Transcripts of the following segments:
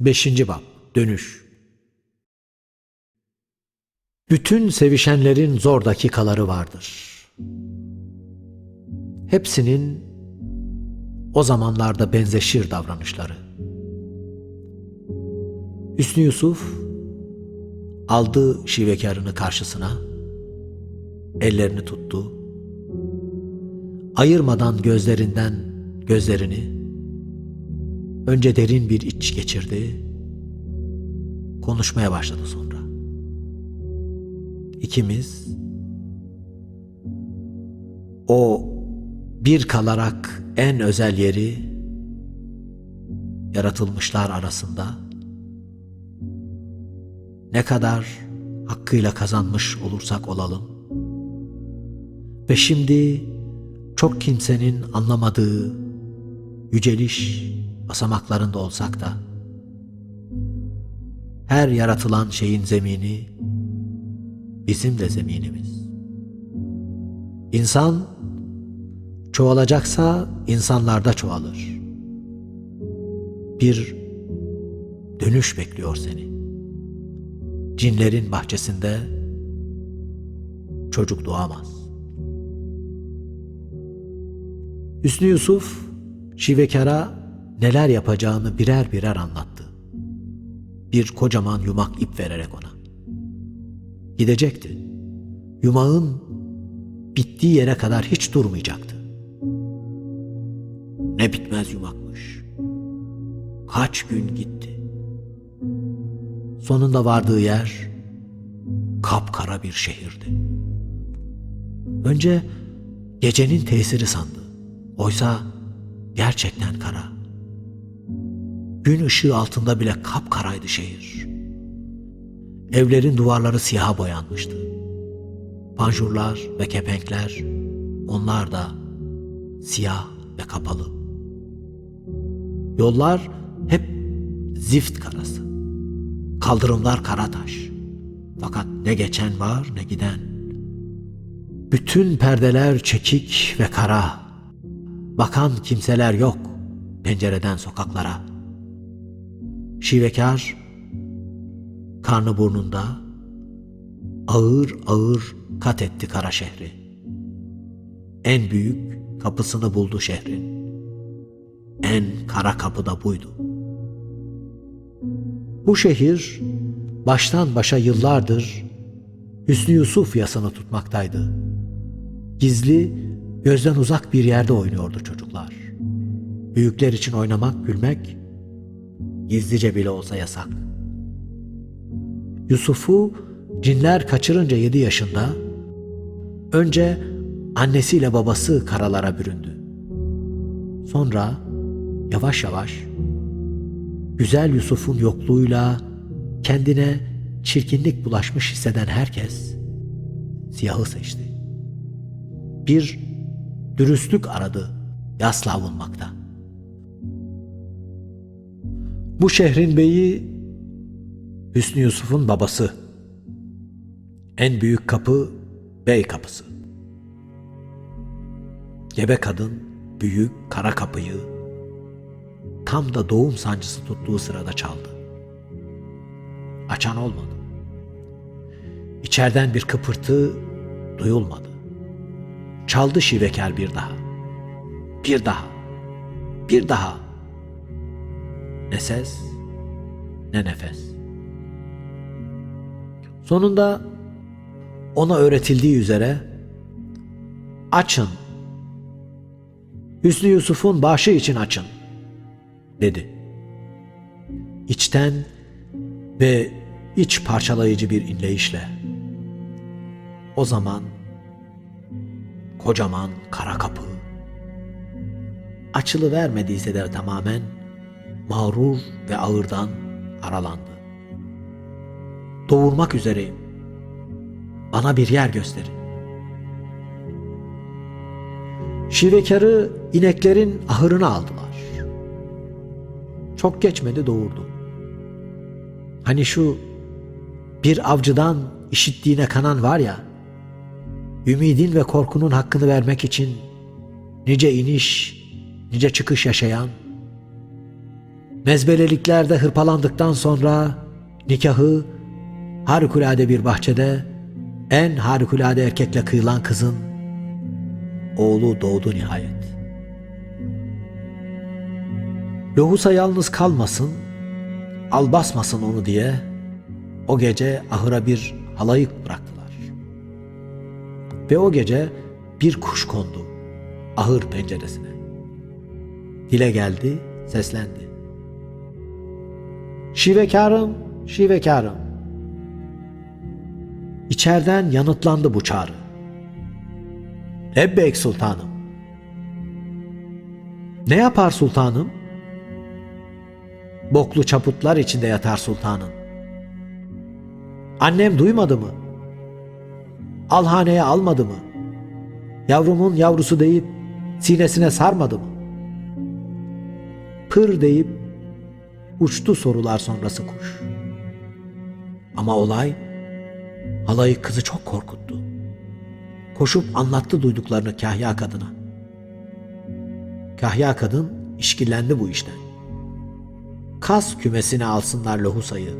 Beşinci bab Dönüş Bütün sevişenlerin zor dakikaları vardır. Hepsinin o zamanlarda benzeşir davranışları. Hüsnü Yusuf aldı şivekarını karşısına, ellerini tuttu, ayırmadan gözlerinden gözlerini, önce derin bir iç geçirdi, konuşmaya başladı sonra. İkimiz o bir kalarak en özel yeri yaratılmışlar arasında ne kadar hakkıyla kazanmış olursak olalım ve şimdi çok kimsenin anlamadığı yüceliş basamaklarında olsak da her yaratılan şeyin zemini bizim de zeminimiz. İnsan çoğalacaksa insanlarda çoğalır. Bir dönüş bekliyor seni. Cinlerin bahçesinde çocuk doğamaz. Hüsnü Yusuf Şivekara neler yapacağını birer birer anlattı. Bir kocaman yumak ip vererek ona. Gidecekti. Yumağın bittiği yere kadar hiç durmayacaktı. Ne bitmez yumakmış. Kaç gün gitti. Sonunda vardığı yer kapkara bir şehirdi. Önce gecenin tesiri sandı. Oysa gerçekten kara. Gün ışığı altında bile kapkaraydı şehir. Evlerin duvarları siyaha boyanmıştı. Panjurlar ve kepenkler, onlar da siyah ve kapalı. Yollar hep zift karası. Kaldırımlar kara taş. Fakat ne geçen var ne giden. Bütün perdeler çekik ve kara. Bakan kimseler yok pencereden sokaklara. Şivekar karnı burnunda ağır ağır kat etti kara şehri. En büyük kapısını buldu şehrin. En kara kapı da buydu. Bu şehir baştan başa yıllardır Hüsnü Yusuf yasını tutmaktaydı. Gizli, gözden uzak bir yerde oynuyordu çocuklar. Büyükler için oynamak, gülmek gizlice bile olsa yasak. Yusuf'u cinler kaçırınca yedi yaşında önce annesiyle babası karalara büründü. Sonra yavaş yavaş güzel Yusuf'un yokluğuyla kendine çirkinlik bulaşmış hisseden herkes siyahı seçti. Bir dürüstlük aradı yasla avunmakta. Bu şehrin beyi Hüsnü Yusuf'un babası. En büyük kapı bey kapısı. Gebe kadın büyük kara kapıyı tam da doğum sancısı tuttuğu sırada çaldı. Açan olmadı. İçeriden bir kıpırtı duyulmadı. Çaldı şivekar bir daha. Bir daha. Bir daha. Ne ses ne nefes. Sonunda ona öğretildiği üzere açın. Hüsnü Yusuf'un başı için açın dedi. İçten ve iç parçalayıcı bir inleyişle. O zaman kocaman kara kapı açılı vermediyse de tamamen mağrur ve ağırdan aralandı. Doğurmak üzereyim. Bana bir yer gösterin. Şivekarı ineklerin ahırına aldılar. Çok geçmedi doğurdu. Hani şu bir avcıdan işittiğine kanan var ya, ümidin ve korkunun hakkını vermek için nice iniş, nice çıkış yaşayan, Mezbeleliklerde hırpalandıktan sonra nikahı harikulade bir bahçede en harikulade erkekle kıyılan kızın oğlu doğdu nihayet. Lohusa yalnız kalmasın, al basmasın onu diye o gece ahıra bir halayık bıraktılar. Ve o gece bir kuş kondu ahır penceresine. Dile geldi, seslendi. Şivekarım, şivekarım. İçeriden yanıtlandı bu çağrı. Lebbeyk sultanım. Ne yapar sultanım? Boklu çaputlar içinde yatar sultanın. Annem duymadı mı? Alhaneye almadı mı? Yavrumun yavrusu deyip sinesine sarmadı mı? Pır deyip uçtu sorular sonrası kuş. Ama olay halayı kızı çok korkuttu. Koşup anlattı duyduklarını kahya kadına. Kahya kadın işkillendi bu işten. Kas kümesine alsınlar lohusayı.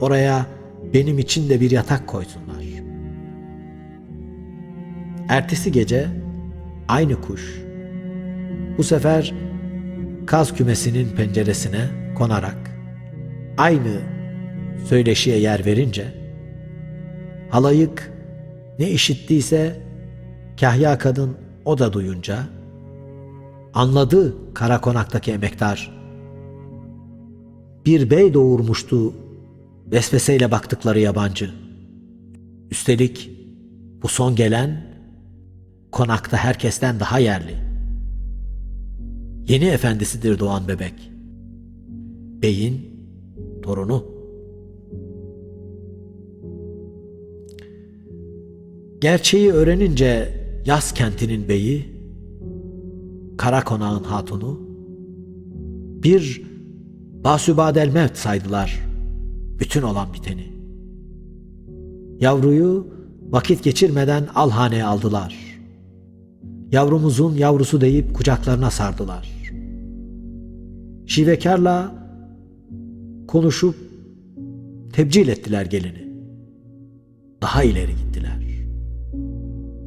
Oraya benim için de bir yatak koysunlar. Ertesi gece aynı kuş bu sefer kaz kümesinin penceresine konarak aynı söyleşiye yer verince halayık ne işittiyse kahya kadın o da duyunca anladı kara konaktaki emektar. Bir bey doğurmuştu vesveseyle baktıkları yabancı. Üstelik bu son gelen konakta herkesten daha yerli. Yeni efendisidir doğan bebek. Beyin torunu. Gerçeği öğrenince yaz kentinin beyi, kara konağın hatunu, bir basübadel mevt saydılar bütün olan biteni. Yavruyu vakit geçirmeden alhaneye aldılar. Yavrumuzun yavrusu deyip kucaklarına sardılar. Şivekarla konuşup tebcil ettiler gelini. Daha ileri gittiler.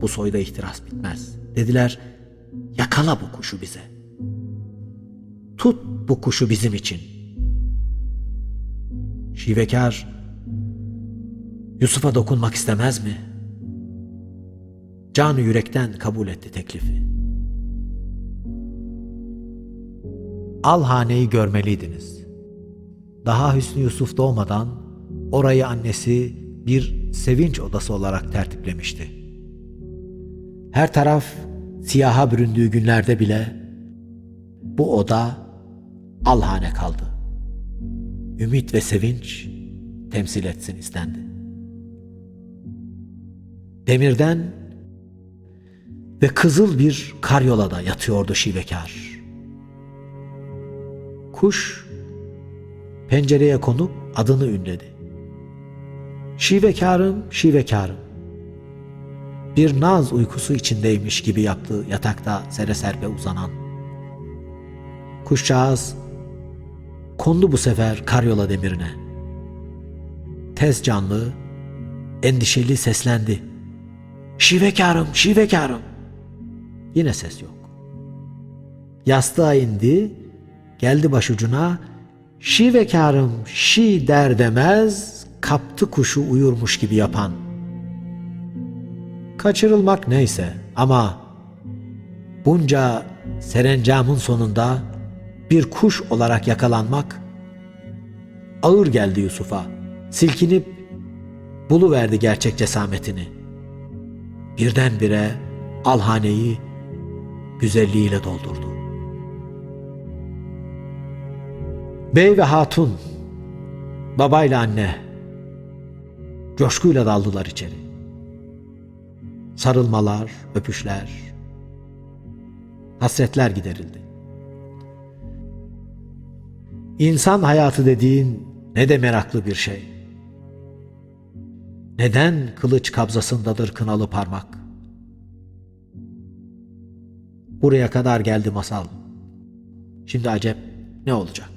Bu soyda ihtiras bitmez. Dediler, yakala bu kuşu bize. Tut bu kuşu bizim için. Şivekar, Yusuf'a dokunmak istemez mi? Canı yürekten kabul etti teklifi. Al haneyi görmeliydiniz. Daha Hüsnü Yusuf doğmadan orayı annesi bir sevinç odası olarak tertiplemişti. Her taraf siyaha büründüğü günlerde bile bu oda alhane kaldı. Ümit ve sevinç temsil etsin istendi. Demirden ve kızıl bir karyolada yatıyordu şivekar. Kuş pencereye konup adını ünledi. Şivekarım, şivekarım. Bir naz uykusu içindeymiş gibi yaptı yatakta sere serpe uzanan. Kuşcağız kondu bu sefer karyola demirine. Tez canlı, endişeli seslendi. Şivekarım, şivekarım. Yine ses yok. Yastığa indi, geldi başucuna. Şivekarım şi der demez, kaptı kuşu uyurmuş gibi yapan. Kaçırılmak neyse ama bunca serencamın sonunda bir kuş olarak yakalanmak ağır geldi Yusuf'a. Silkinip buluverdi gerçek cesametini. Birdenbire alhaneyi güzelliğiyle doldurdu. Bey ve hatun, babayla anne coşkuyla daldılar içeri. Sarılmalar, öpüşler, hasretler giderildi. İnsan hayatı dediğin ne de meraklı bir şey. Neden kılıç kabzasındadır kınalı parmak? Buraya kadar geldi masal. Şimdi acep ne olacak?